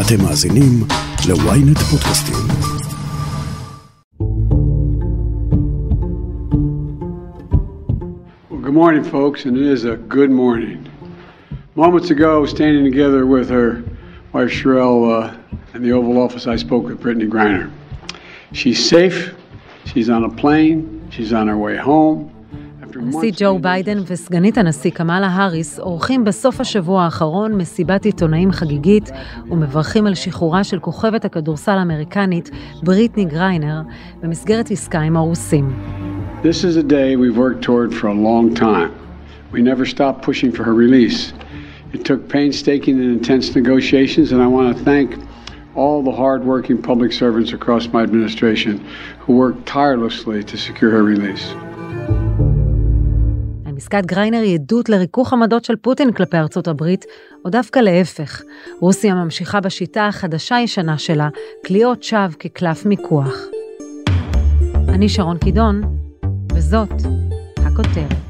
אתם מאזינים ל-ynet פודקאסטים. Well, good morning, folks, and it is a good morning. Moments ago, standing together with her wife Sherelle uh, in the Oval Office, I spoke with Brittany Griner. She's safe. She's on a plane. She's on her way home. הנשיא ג'ו ביידן וסגנית הנשיא קמאלה האריס עורכים בסוף השבוע האחרון מסיבת עיתונאים חגיגית ומברכים על שחרורה של כוכבת הכדורסל האמריקנית בריטני גריינר במסגרת עסקה עם הרוסים. This is a day we've worked toward for a long time. We never stopped pushing for her release. It took painstaking and intense negotiations, and I want to thank all the hard-working public servants across my administration who worked tirelessly to secure her release. עסקת גריינר היא עדות לריכוך עמדות של פוטין כלפי ארצות הברית, או דווקא להפך. רוסיה ממשיכה בשיטה החדשה-ישנה שלה, כליאות שווא כקלף מיקוח. אני שרון קידון, וזאת הכותרת.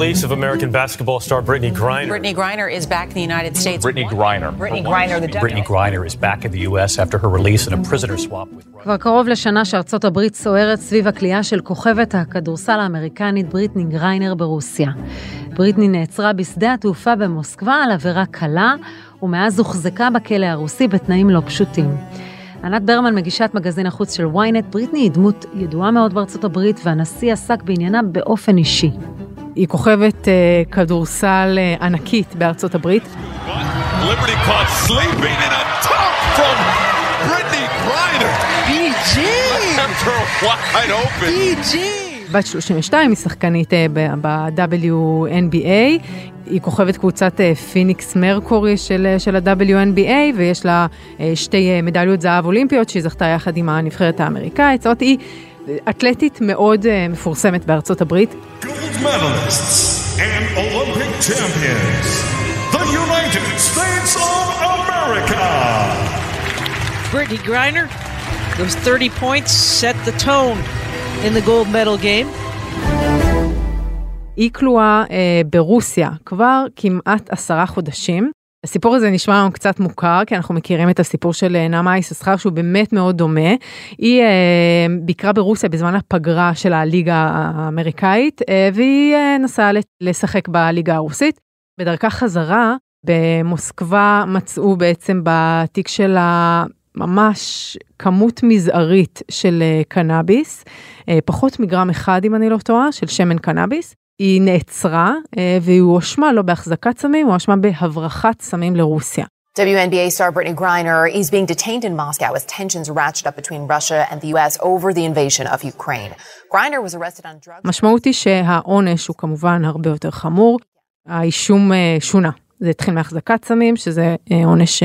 Release of American basketball star Brittany Griner. Brittany Griner is back in the United States. Brittany Griner. Brittany Griner, the Brittany Griner is back in the U.S. after her release in a prisoner swap with Russia. כבר קרוב לשנה שארצות הברית סוערת סביב הכלייה של כוכבת הכדורסל האמריקנית בריטני גריינר ברוסיה. בריטני נעצרה בשדה התעופה במוסקבה על עבירה קלה, ומאז הוחזקה בכלא הרוסי בתנאים לא פשוטים. ענת ברמן, מגישת מגזין החוץ של ynet, בריטני היא דמות ידועה מאוד בארצות הברית, והנשיא עסק בעניינה באופן אישי. היא כוכבת uh, כדורסל uh, ענקית בארצות הברית. בת 32, היא שחקנית uh, ב-WNBA, היא כוכבת קבוצת פיניקס מרקורי של, של ה-WNBA, ויש לה שתי מדליות זהב אולימפיות שהיא זכתה יחד עם הנבחרת האמריקאית. זאת היא אתלטית מאוד uh, מפורסמת בארצות הברית. medalists and Olympic champions, the United States of America. Brittany Griner, those 30 points set the tone in the gold medal game. היא כלואה אה, ברוסיה כבר כמעט עשרה חודשים. הסיפור הזה נשמע לנו קצת מוכר, כי אנחנו מכירים את הסיפור של אה, נעמה יששכר, שהוא באמת מאוד דומה. היא אה, ביקרה ברוסיה בזמן הפגרה של הליגה האמריקאית, אה, והיא אה, נסעה לשחק בליגה הרוסית. בדרכה חזרה, במוסקבה מצאו בעצם בתיק שלה ממש כמות מזערית של אה, קנאביס, אה, פחות מגרם אחד אם אני לא טועה, של שמן קנאביס. היא נעצרה והיא הואשמה לא בהחזקת סמים, היא הואשמה בהברחת סמים לרוסיה. WNBA star Brittany Griner is being detained in Moscow as tensions ratchet up between Russia and the US over the invasion of Ukraine. Griner was arrested on drugs. משמעות היא שהעונש הוא כמובן הרבה יותר חמור. האישום שונה. זה התחיל מהחזקת סמים, שזה עונש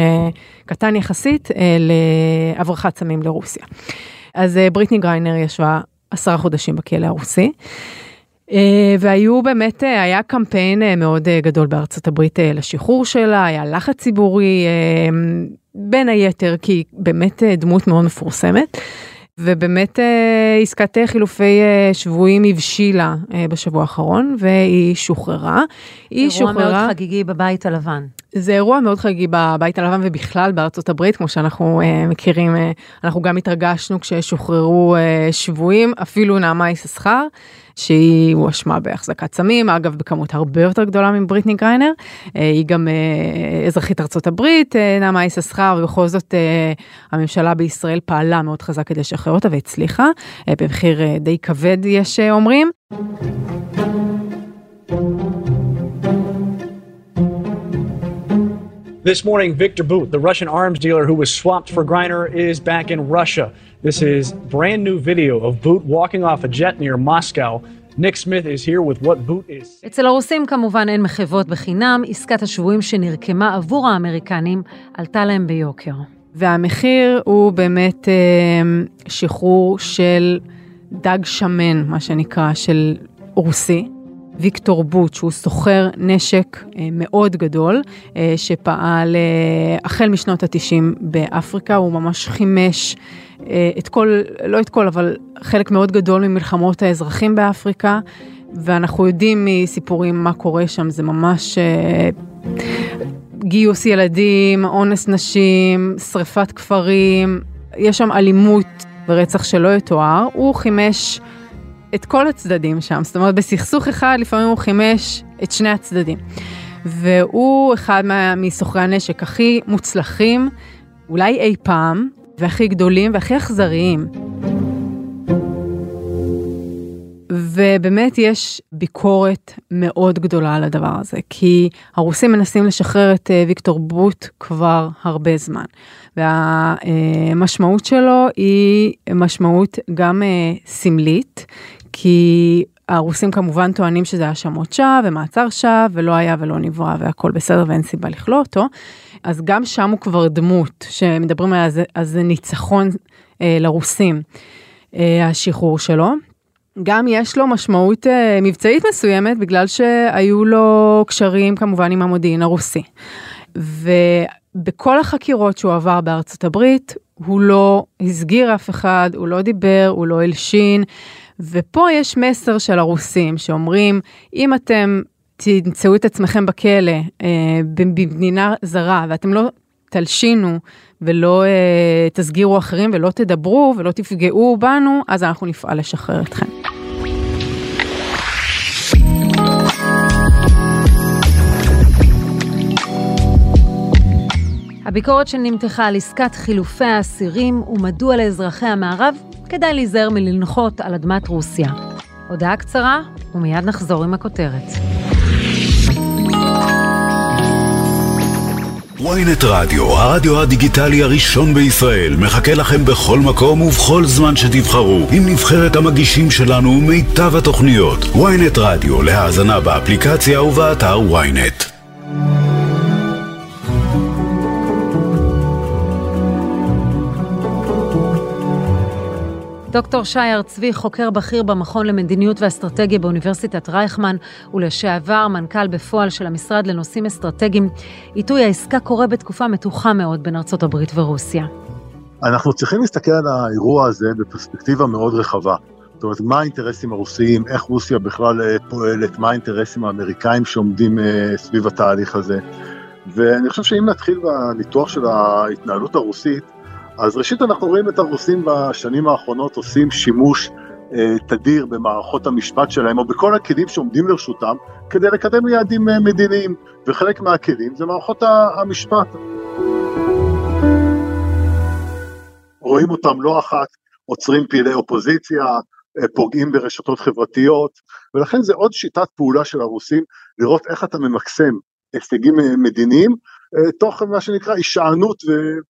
קטן יחסית, להברחת סמים לרוסיה. אז בריטני גריינר ישבה עשרה חודשים בכלא הרוסי. והיו באמת, היה קמפיין מאוד גדול בארצות הברית לשחרור שלה, היה לחץ ציבורי, בין היתר כי באמת דמות מאוד מפורסמת. ובאמת עסקת חילופי שבויים הבשילה בשבוע האחרון והיא שוחררה. היא שוחררה. אירוע מאוד חגיגי בבית הלבן. זה אירוע מאוד חגיגי בבית הלבן ובכלל בארצות הברית, כמו שאנחנו uh, מכירים, uh, אנחנו גם התרגשנו כששוחררו uh, שבויים, אפילו נעמה יששכר, שהיא הואשמה בהחזקת סמים, אגב בכמות הרבה יותר גדולה מבריטני גריינר, uh, היא גם uh, אזרחית ארצות הברית, uh, נעמה יששכר, ובכל זאת uh, הממשלה בישראל פעלה מאוד חזק כדי לשחרר אותה והצליחה, uh, במחיר uh, די כבד יש uh, אומרים. This morning, Victor Boot, the Russian arms dealer who was swapped for Griner, is back in Russia. This is brand new video of Boot walking off a jet near Moscow. Nick Smith is here with what Boot is. אצל הרוסים כמובן אין מחוות בחינם, עסקת השבויים שנרקמה עבור האמריקנים עלתה להם ביוקר. והמחיר הוא באמת שחרור של דג שמן, מה שנקרא, של רוסי. ויקטור בוט, שהוא סוחר נשק מאוד גדול, שפעל החל משנות ה-90 באפריקה, הוא ממש חימש את כל, לא את כל, אבל חלק מאוד גדול ממלחמות האזרחים באפריקה, ואנחנו יודעים מסיפורים מה קורה שם, זה ממש גיוס ילדים, אונס נשים, שריפת כפרים, יש שם אלימות ורצח שלא יתואר, הוא חימש את כל הצדדים שם, זאת אומרת בסכסוך אחד לפעמים הוא חימש את שני הצדדים. והוא אחד מסוחרי הנשק הכי מוצלחים, אולי אי פעם, והכי גדולים והכי אכזריים. ובאמת יש ביקורת מאוד גדולה על הדבר הזה, כי הרוסים מנסים לשחרר את אה, ויקטור בוט כבר הרבה זמן. והמשמעות שלו היא משמעות גם אה, סמלית, כי הרוסים כמובן טוענים שזה האשמות שווא ומעצר שווא ולא היה ולא נברא והכל בסדר ואין סיבה לכלוא אותו. אז גם שם הוא כבר דמות שמדברים על זה, אז זה ניצחון אה, לרוסים, אה, השחרור שלו. גם יש לו משמעות אה, מבצעית מסוימת בגלל שהיו לו קשרים כמובן עם המודיעין הרוסי. ובכל החקירות שהוא עבר בארצות הברית, הוא לא הסגיר אף אחד, הוא לא דיבר, הוא לא הלשין. ופה יש מסר של הרוסים שאומרים, אם אתם תמצאו את עצמכם בכלא אה, במדינה זרה ואתם לא תלשינו ולא אה, תסגירו אחרים ולא תדברו ולא תפגעו בנו, אז אנחנו נפעל לשחרר אתכם. הביקורת שנמתחה על עסקת חילופי האסירים ומדוע לאזרחי המערב כדאי להיזהר מלנחות על אדמת רוסיה. הודעה קצרה ומיד נחזור עם הכותרת. ויינט רדיו, הרדיו הדיגיטלי הראשון בישראל, מחכה לכם בכל מקום ובכל זמן שתבחרו, עם נבחרת המגישים שלנו ומיטב התוכניות. ויינט רדיו, להאזנה באפליקציה ובאתר ויינט. דוקטור שי הר צבי, חוקר בכיר במכון למדיניות ואסטרטגיה באוניברסיטת רייכמן, ולשעבר מנכ"ל בפועל של המשרד לנושאים אסטרטגיים. עיתוי העסקה קורה בתקופה מתוחה מאוד בין ארצות הברית ורוסיה. אנחנו צריכים להסתכל על האירוע הזה בפרספקטיבה מאוד רחבה. זאת אומרת, מה האינטרסים הרוסיים, איך רוסיה בכלל אה, פועלת, מה האינטרסים האמריקאים שעומדים אה, סביב התהליך הזה. ואני חושב שאם נתחיל בניתוח של ההתנהלות הרוסית, אז ראשית אנחנו רואים את הרוסים בשנים האחרונות עושים שימוש אה, תדיר במערכות המשפט שלהם, או בכל הכלים שעומדים לרשותם, כדי לקדם יעדים אה, מדיניים, וחלק מהכלים זה מערכות המשפט. רואים אותם לא אחת, עוצרים פעילי אופוזיציה, אה, פוגעים ברשתות חברתיות, ולכן זה עוד שיטת פעולה של הרוסים, לראות איך אתה ממקסם הישגים אה, מדיניים, תוך מה שנקרא הישענות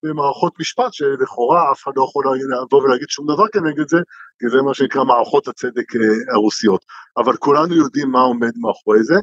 במערכות משפט, שלכאורה אף אחד לא יכול לבוא ולהגיד שום דבר כנגד זה, כי זה מה שנקרא מערכות הצדק אה, הרוסיות. אבל כולנו יודעים מה עומד מאחורי זה.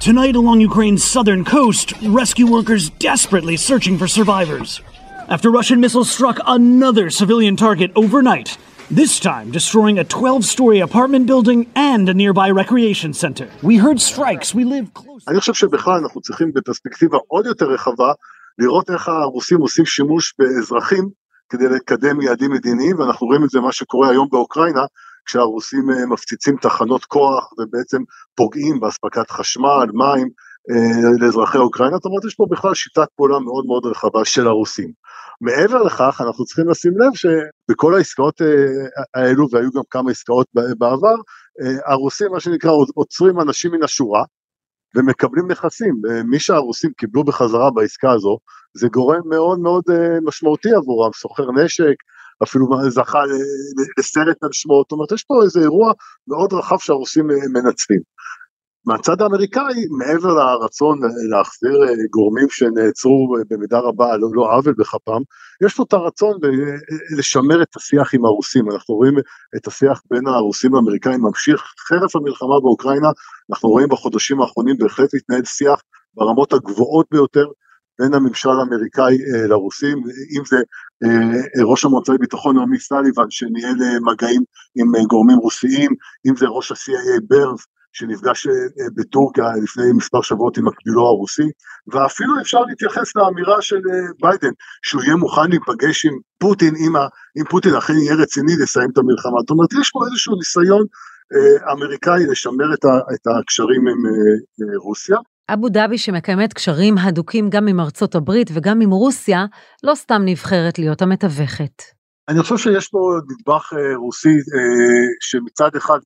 Tonight along Ukraine's southern coast, rescue workers desperately searching for survivors. After Russian missiles struck another civilian target overnight, this time destroying a 12 story apartment building and a nearby recreation center. We heard strikes, we live close. אני חושב שבכלל אנחנו צריכים בפרספקטיבה עוד יותר רחבה לראות איך הרוסים עושים שימוש באזרחים כדי לקדם יעדים מדיניים ואנחנו רואים את זה מה שקורה היום באוקראינה כשהרוסים אה, מפציצים תחנות כוח ובעצם פוגעים באספקת חשמל, מים אה, לאזרחי אוקראינה, זאת אומרת יש פה בכלל שיטת פעולה מאוד מאוד רחבה של הרוסים. מעבר לכך אנחנו צריכים לשים לב שבכל העסקאות אה, האלו והיו גם כמה עסקאות בעבר, אה, הרוסים מה שנקרא עוצרים אנשים מן השורה ומקבלים נכסים, מי שהרוסים קיבלו בחזרה בעסקה הזו זה גורם מאוד מאוד משמעותי עבורם, סוחר נשק, אפילו זכה לסרט על שמו, זאת אומרת יש פה איזה אירוע מאוד רחב שהרוסים מנצלים. מהצד האמריקאי, מעבר לרצון להחזיר אה, גורמים שנעצרו במידה רבה לא, לא עוול בכפם, יש פה את הרצון לשמר את השיח עם הרוסים, אנחנו רואים את השיח בין הרוסים לאמריקאים ממשיך. חרף המלחמה באוקראינה, אנחנו רואים בחודשים האחרונים בהחלט מתנהל שיח ברמות הגבוהות ביותר בין הממשל האמריקאי אה, לרוסים, אם זה אה, ראש המועצה לביטחון לאומי סליבן שניהל מגעים עם גורמים רוסיים, אם זה ראש ה-CIA ברנס שנפגש אה, בטורקיה לפני מספר שבועות עם מקבילו הרוסי, ואפילו אפשר להתייחס לאמירה של ביידן, שהוא יהיה מוכן להיפגש עם פוטין, אם, ה, אם פוטין אכן יהיה רציני לסיים את המלחמה. זאת אומרת, יש פה איזשהו ניסיון אה, אמריקאי לשמר את, ה, את הקשרים עם אה, רוסיה. אבו דאבי שמקיימת קשרים הדוקים גם עם ארצות הברית וגם עם רוסיה, לא סתם נבחרת להיות המתווכת. אני חושב שיש פה נדבך אה, רוסי אה, שמצד אחד,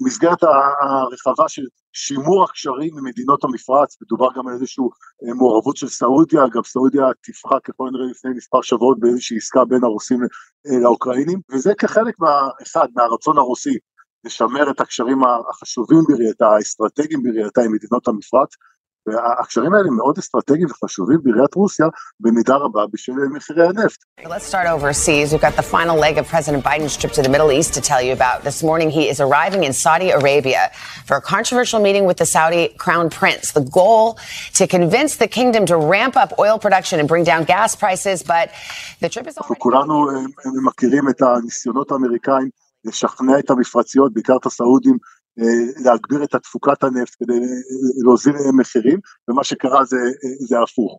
במסגרת הרחבה של שימור הקשרים עם מדינות המפרץ, מדובר גם על איזושהי אה, מעורבות של סעודיה, אגב סעודיה תפחה ככל הנראה לפני מספר שבועות באיזושהי עסקה בין הרוסים לאוקראינים, וזה כחלק מה, אחד, מהרצון הרוסי לשמר את הקשרים החשובים בראייתה, האסטרטגיים בראייתה עם מדינות המפרץ, והקשרים האלה מאוד אסטרטגיים וחשובים בעיריית רוסיה במידה רבה בשביל מחירי הנפט. Let's start overseas. We've got the final leg of President Biden's trip to the Middle East to tell you about. This morning he is arriving in Saudi Arabia for a controversial meeting with the Saudi crown prince. The goal to convince the kingdom to ramp up oil production and bring down gas prices, but the trip is אנחנו כולנו מכירים את הניסיונות האמריקאים לשכנע את המפרציות, בעיקר את הסעודים, אה, להגביר את תפוקת הנפט כדי להוזיל מחירים, ומה שקרה זה, זה הפוך.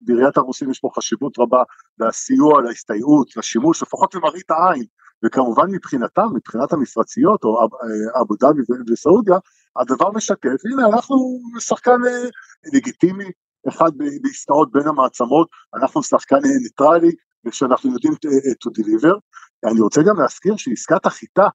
בעיריית הרוסים יש פה חשיבות רבה לסיוע, להסתייעות, לשימוש, לפחות למראית העין, וכמובן מבחינתם, מבחינת המפרציות, או אה, אבו דאבי וסעודיה, הדבר משקף, הנה אנחנו שחקן אה, לגיטימי, אחד בעסקאות בין המעצמות, אנחנו שחקן ניטרלי, ושאנחנו יודעים to deliver. אני רוצה גם להזכיר שעסקת החיטה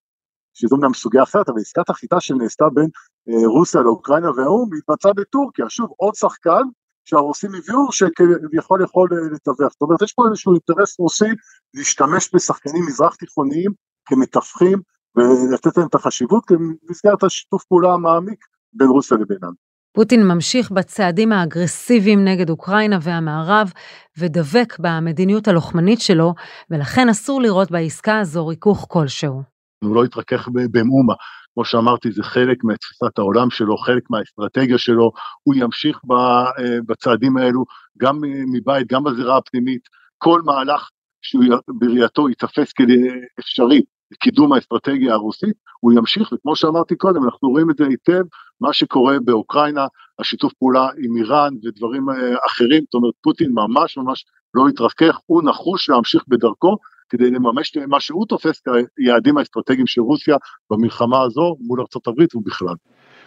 שזו גם סוגיה אחרת, אבל עסקת החיטה שנעשתה בין אה, רוסיה לאוקראינה והאו"ם התבצעה בטורקיה, שוב עוד שחקן שהרוסים הביאו שכביכול יכול אה, לתווך, זאת אומרת יש פה איזשהו אינטרס רוסי להשתמש בשחקנים מזרח תיכוניים כמתווכים ולתת להם את החשיבות במסגרת השיתוף פעולה המעמיק בין רוסיה לבינם. פוטין ממשיך בצעדים האגרסיביים נגד אוקראינה והמערב ודבק במדיניות הלוחמנית שלו, ולכן אסור לראות בעסקה הזו ריכוך כלשהו. הוא לא יתרכך במאומה. כמו שאמרתי, זה חלק מתפיסת העולם שלו, חלק מהאסטרטגיה שלו, הוא ימשיך אה, בצעדים האלו, גם מבית, גם בזירה הפנימית, כל מהלך שהוא בראייתו ייתפס כאפשרי לקידום האסטרטגיה הרוסית, הוא ימשיך, וכמו שאמרתי קודם, אנחנו רואים את זה היטב, מה שקורה באוקראינה, השיתוף פעולה עם איראן ודברים אה, אחרים, זאת אומרת, פוטין ממש ממש לא התרכך, הוא נחוש להמשיך בדרכו, כדי לממש מה שהוא תופס כיעדים האסטרטגיים של רוסיה במלחמה הזו מול ארצות הברית ובכלל.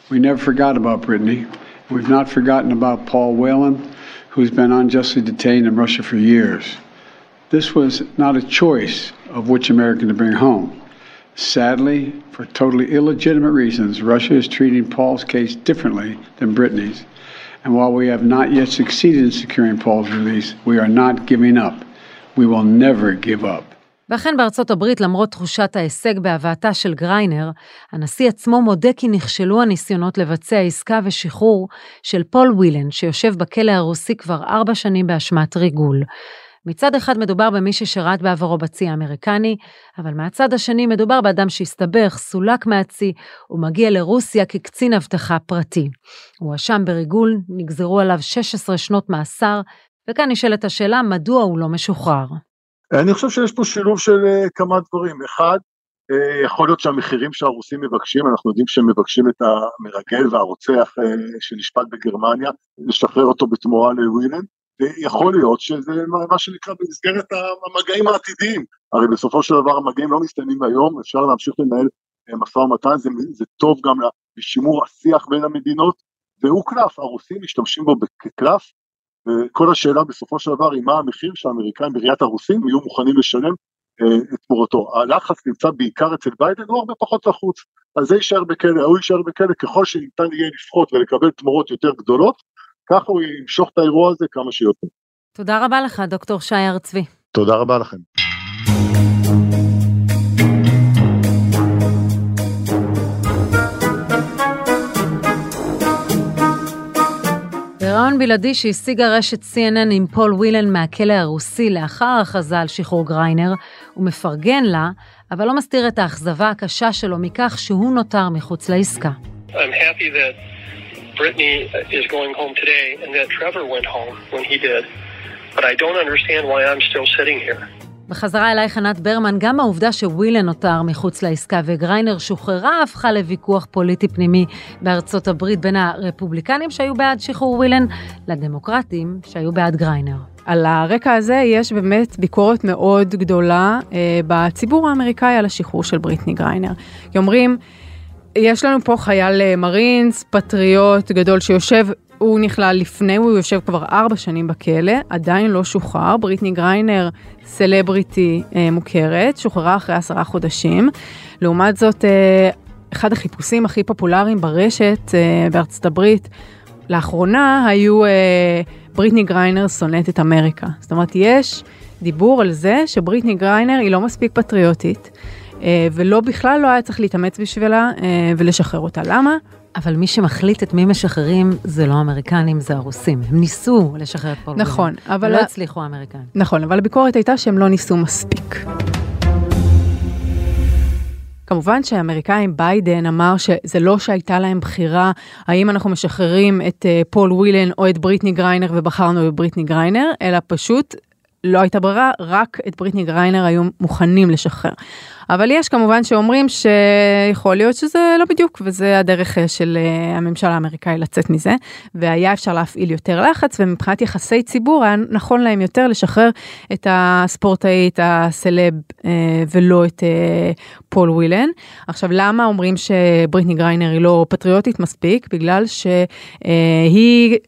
We never forgot about Brittany. We've not forgotten about Paul Whelan, who's been unjustly detained in Russia for years. This was not a choice of which American to bring home. Sadly, for totally illegitimate reasons, Russia is treating Paul's case differently than Brittany's. And while we have not yet succeeded in securing Paul's release, we are not giving up. We will never give up. ואכן בארצות הברית, למרות תחושת ההישג בהבאתה של גריינר, הנשיא עצמו מודה כי נכשלו הניסיונות לבצע עסקה ושחרור של פול ווילן, שיושב בכלא הרוסי כבר ארבע שנים באשמת ריגול. מצד אחד מדובר במי ששירת בעברו בצי האמריקני, אבל מהצד השני מדובר באדם שהסתבך, סולק מהצי, ומגיע לרוסיה כקצין אבטחה פרטי. הוא הואשם בריגול, נגזרו עליו 16 שנות מאסר, וכאן נשאלת השאלה מדוע הוא לא משוחרר. אני חושב שיש פה שילוב של uh, כמה דברים. אחד, uh, יכול להיות שהמחירים שהרוסים מבקשים, אנחנו יודעים שהם מבקשים את המרגל והרוצח uh, שנשפט בגרמניה, לשחרר אותו בתמורה לווילן, ויכול להיות שזה מה שנקרא במסגרת המגעים העתידיים. הרי בסופו של דבר המגעים לא מסתיימים היום, אפשר להמשיך לנהל משא ומתן, זה, זה טוב גם לשימור השיח בין המדינות, והוא קלף, הרוסים משתמשים בו כקלף, וכל השאלה בסופו של דבר היא מה המחיר שהאמריקאים בראיית הרוסים יהיו מוכנים לשלם אה, את תמורתו. הלחץ נמצא בעיקר אצל ביידן, הוא הרבה פחות לחוץ. אז זה יישאר בכלא, הוא יישאר בכלא ככל שניתן יהיה לפחות ולקבל תמורות יותר גדולות, ככה הוא ימשוך את האירוע הזה כמה שיותר. תודה רבה לך, דוקטור שי הר צבי. תודה רבה לכם. בריאיון בלעדי שהשיגה רשת CNN עם פול ווילן מהכלא הרוסי לאחר ההכרזה על שחרור גריינר, הוא מפרגן לה, אבל לא מסתיר את האכזבה הקשה שלו מכך שהוא נותר מחוץ לעסקה. בחזרה אלייך ענת ברמן, גם העובדה שווילן נותר מחוץ לעסקה וגריינר שוחררה הפכה לוויכוח פוליטי פנימי בארצות הברית בין הרפובליקנים שהיו בעד שחרור ווילן לדמוקרטים שהיו בעד גריינר. על הרקע הזה יש באמת ביקורת מאוד גדולה אה, בציבור האמריקאי על השחרור של בריטני גריינר. כי אומרים, יש לנו פה חייל אה, מרינס, פטריוט גדול שיושב הוא נכלל לפני, הוא יושב כבר ארבע שנים בכלא, עדיין לא שוחרר. בריטני גריינר, סלבריטי אה, מוכרת, שוחררה אחרי עשרה חודשים. לעומת זאת, אה, אחד החיפושים הכי פופולריים ברשת אה, בארצות הברית, לאחרונה היו אה, בריטני גריינר שונאת את אמריקה. זאת אומרת, יש דיבור על זה שבריטני גריינר היא לא מספיק פטריוטית, אה, ולא בכלל לא היה צריך להתאמץ בשבילה אה, ולשחרר אותה. למה? אבל מי שמחליט את מי משחררים זה לא האמריקנים, זה הרוסים. הם ניסו לשחרר את פול ווילן. נכון. אבל... לא הצליחו האמריקאים. נכון, אבל הביקורת הייתה שהם לא ניסו מספיק. כמובן שהאמריקאים, ביידן אמר שזה לא שהייתה להם בחירה האם אנחנו משחררים את אה, פול ווילן או את בריטני גריינר ובחרנו בבריטני גריינר, אלא פשוט לא הייתה ברירה, רק את בריטני גריינר היו מוכנים לשחרר. אבל יש כמובן שאומרים שיכול להיות שזה לא בדיוק, וזה הדרך אה, של אה, הממשל האמריקאי לצאת מזה, והיה אפשר להפעיל יותר לחץ, ומבחינת יחסי ציבור היה נכון להם יותר לשחרר את הספורטאית, הסלב, אה, ולא את פול ווילן. עכשיו, למה אומרים שבריטני גריינר היא לא פטריוטית מספיק? בגלל שהיא...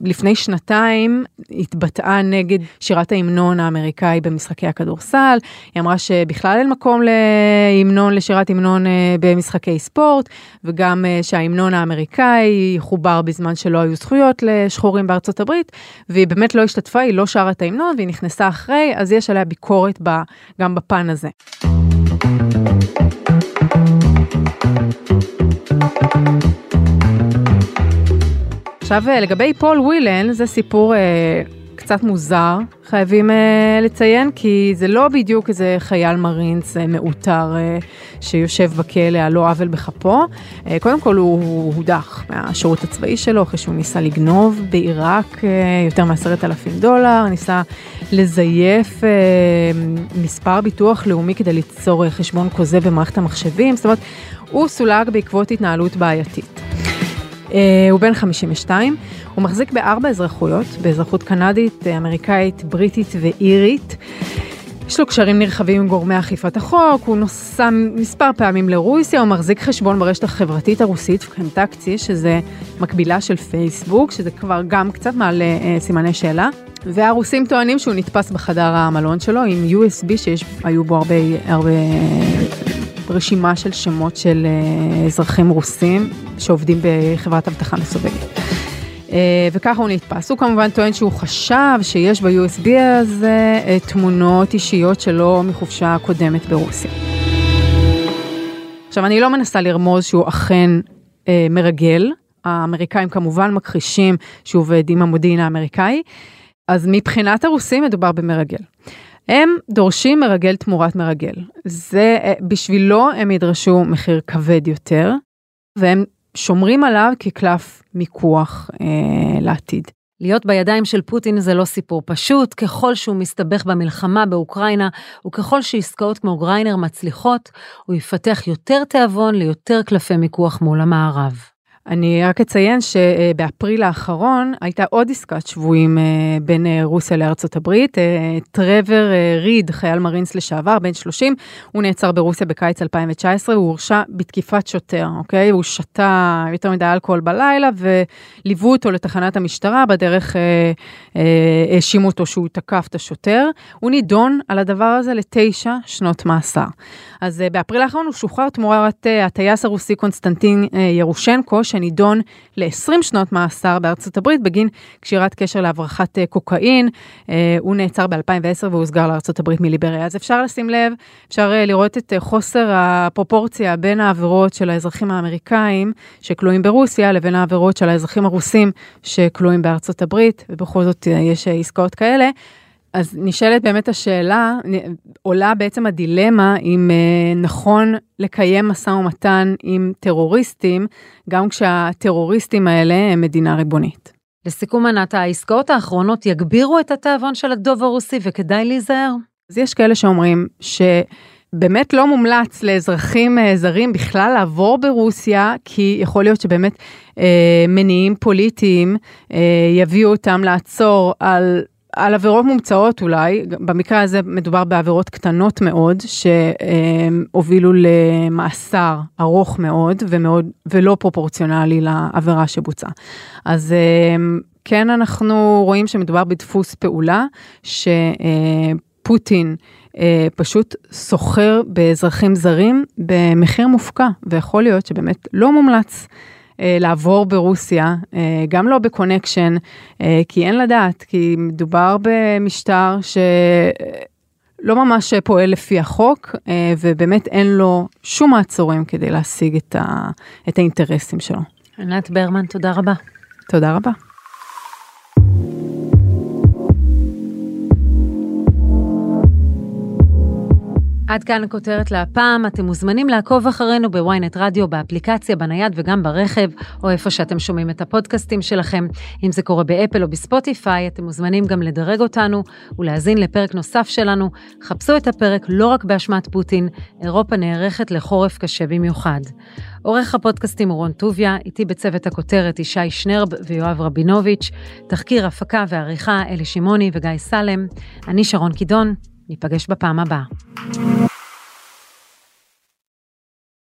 לפני שנתיים התבטאה נגד שירת ההמנון האמריקאי במשחקי הכדורסל. היא אמרה שבכלל אין מקום להמנון, לשירת המנון אה, במשחקי ספורט, וגם אה, שההמנון האמריקאי חובר בזמן שלא היו זכויות לשחורים בארצות הברית, והיא באמת לא השתתפה, היא לא שרה את ההמנון והיא נכנסה אחרי, אז יש עליה ביקורת גם בפן הזה. עכשיו אה, לגבי פול ווילן זה סיפור אה, קצת מוזר חייבים אה, לציין כי זה לא בדיוק איזה חייל מרינס אה, מעוטר אה, שיושב בכלא על לא עוול בכפו. אה, קודם כל הוא הודח מהשירות הצבאי שלו אחרי שהוא ניסה לגנוב בעיראק אה, יותר מעשרת אלפים דולר, ניסה לזייף אה, מספר ביטוח לאומי כדי ליצור אה, חשבון כוזב במערכת המחשבים, זאת אומרת הוא סולק בעקבות התנהלות בעייתית. אה, הוא בן 52, הוא מחזיק בארבע אזרחויות, באזרחות קנדית, אמריקאית, בריטית ואירית. יש לו קשרים נרחבים עם גורמי אכיפת החוק, הוא נוסע מספר פעמים לרוסיה, הוא מחזיק חשבון ברשת החברתית הרוסית, קנטקצי, שזה מקבילה של פייסבוק, שזה כבר גם קצת מעלה אה, סימני שאלה. והרוסים טוענים שהוא נתפס בחדר המלון שלו עם USB שהיו בו הרבה, הרבה רשימה של שמות של אה, אזרחים רוסים שעובדים בחברת אבטחה מסווגת. אה, וככה הוא נתפס. הוא כמובן טוען שהוא חשב שיש ב-USB הזה אה, תמונות אישיות שלו מחופשה קודמת ברוסיה. עכשיו, אני לא מנסה לרמוז שהוא אכן אה, מרגל, האמריקאים כמובן מכחישים שהוא עובד עם המודיעין האמריקאי, אז מבחינת הרוסים מדובר במרגל. הם דורשים מרגל תמורת מרגל. זה, אה, בשבילו הם ידרשו מחיר כבד יותר, והם שומרים עליו כקלף מיקוח אה, לעתיד. להיות בידיים של פוטין זה לא סיפור פשוט, ככל שהוא מסתבך במלחמה באוקראינה, וככל שעסקאות כמו גריינר מצליחות, הוא יפתח יותר תיאבון ליותר קלפי מיקוח מול המערב. אני רק אציין שבאפריל האחרון הייתה עוד עסקת שבויים אה, בין אה, רוסיה לארצות הברית. אה, טרוור ריד, חייל מרינס לשעבר, בן 30, הוא נעצר ברוסיה בקיץ 2019, הוא הורשע בתקיפת שוטר, אוקיי? הוא שתה יותר מדי אלכוהול בלילה וליוו אותו לתחנת המשטרה, בדרך האשימו אותו שהוא תקף את השוטר. הוא נידון על הדבר הזה לתשע שנות מאסר. אז באפריל האחרון הוא שוחרר תמורת הטייס הרוסי קונסטנטין ירושנקו, שנידון ל-20 שנות מאסר בארצות הברית בגין קשירת קשר להברחת אה, קוקאין. אה, הוא נעצר ב-2010 והוסגר לארצות הברית מליבריה. אז אפשר לשים לב, אפשר אה, לראות את חוסר הפרופורציה בין העבירות של האזרחים האמריקאים שכלואים ברוסיה לבין העבירות של האזרחים הרוסים שכלואים בארצות הברית, ובכל זאת יש עסקאות כאלה. אז נשאלת באמת השאלה, עולה בעצם הדילמה אם אה, נכון לקיים משא ומתן עם טרוריסטים, גם כשהטרוריסטים האלה הם מדינה ריבונית. לסיכום ענת, העסקאות האחרונות יגבירו את התיאבון של הדוב הרוסי וכדאי להיזהר? אז יש כאלה שאומרים שבאמת לא מומלץ לאזרחים אה, זרים בכלל לעבור ברוסיה, כי יכול להיות שבאמת אה, מניעים פוליטיים אה, יביאו אותם לעצור על על עבירות מומצאות אולי, במקרה הזה מדובר בעבירות קטנות מאוד, שהובילו למאסר ארוך מאוד ומאוד, ולא פרופורציונלי לעבירה שבוצעה. אז כן אנחנו רואים שמדובר בדפוס פעולה, שפוטין פשוט סוחר באזרחים זרים במחיר מופקע, ויכול להיות שבאמת לא מומלץ. אה, לעבור ברוסיה, אה, גם לא בקונקשן, אה, כי אין לדעת, כי מדובר במשטר שלא ממש פועל לפי החוק, ובאמת אין לו שום מעצורים כדי להשיג את, ה, את האינטרסים שלו. ענת ברמן, תודה רבה. תודה רבה. עד כאן הכותרת להפעם, אתם מוזמנים לעקוב אחרינו ב-ynet רדיו, באפליקציה, בנייד וגם ברכב, או איפה שאתם שומעים את הפודקאסטים שלכם. אם זה קורה באפל או בספוטיפיי, אתם מוזמנים גם לדרג אותנו ולהאזין לפרק נוסף שלנו. חפשו את הפרק לא רק באשמת פוטין, אירופה נערכת לחורף קשה במיוחד. עורך הפודקאסטים הוא רון טוביה, איתי בצוות הכותרת ישי שנרב ויואב רבינוביץ', תחקיר, הפקה ועריכה אלי שמעוני וגיא סלם. אני שרון קידון, ניפגש בפעם הבאה.